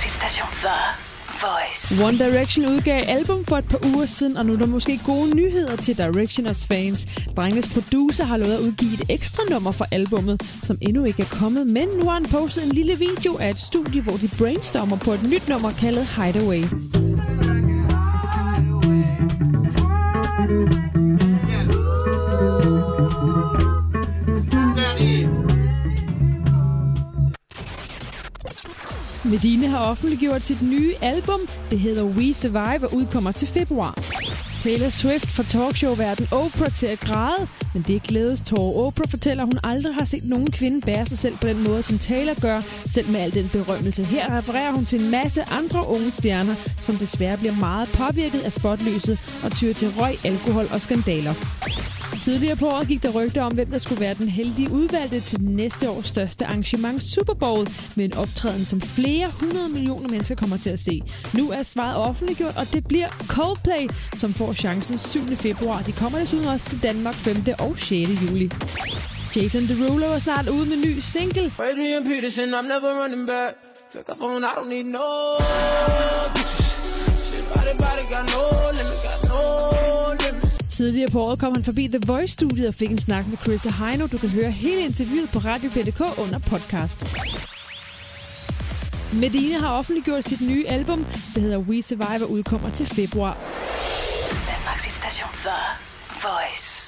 Danmarks station The Voice. One Direction udgav album for et par uger siden, og nu er der måske gode nyheder til Directioners fans. Drengens producer har lovet at udgive et ekstra nummer for albummet, som endnu ikke er kommet, men nu har han postet en lille video af et studie, hvor de brainstormer på et nyt nummer kaldet Hideaway. Medine har offentliggjort sit nye album. Det hedder We Survive og udkommer til februar. Taylor Swift får talkshow-verden Oprah til at græde, men det er glædestår. Oprah fortæller, at hun aldrig har set nogen kvinde bære sig selv på den måde, som Taylor gør, selv med al den berømmelse. Her refererer hun til en masse andre unge stjerner, som desværre bliver meget påvirket af spotlyset og tyrer til røg, alkohol og skandaler. Tidligere på året gik der rygter om, hvem der skulle være den heldige udvalgte til næste års største arrangement Super Bowl, med en optræden, som flere hundrede millioner mennesker kommer til at se. Nu er svaret offentliggjort, og det bliver Coldplay, som får chancen 7. februar. De kommer desuden også til Danmark 5. og 6. juli. Jason Derulo er snart ude med ny single. Adrian Peterson, I'm never running back. Took a phone, I don't need no bitches. Shit, body, body, no got no limit. Tidligere på året kom han forbi The Voice-studiet og fik en snak med Chris og Heino. Du kan høre hele interviewet på Radio.dk under podcast. Medina har offentliggjort sit nye album. der hedder We Survive og udkommer til februar. Danmarks station for Voice.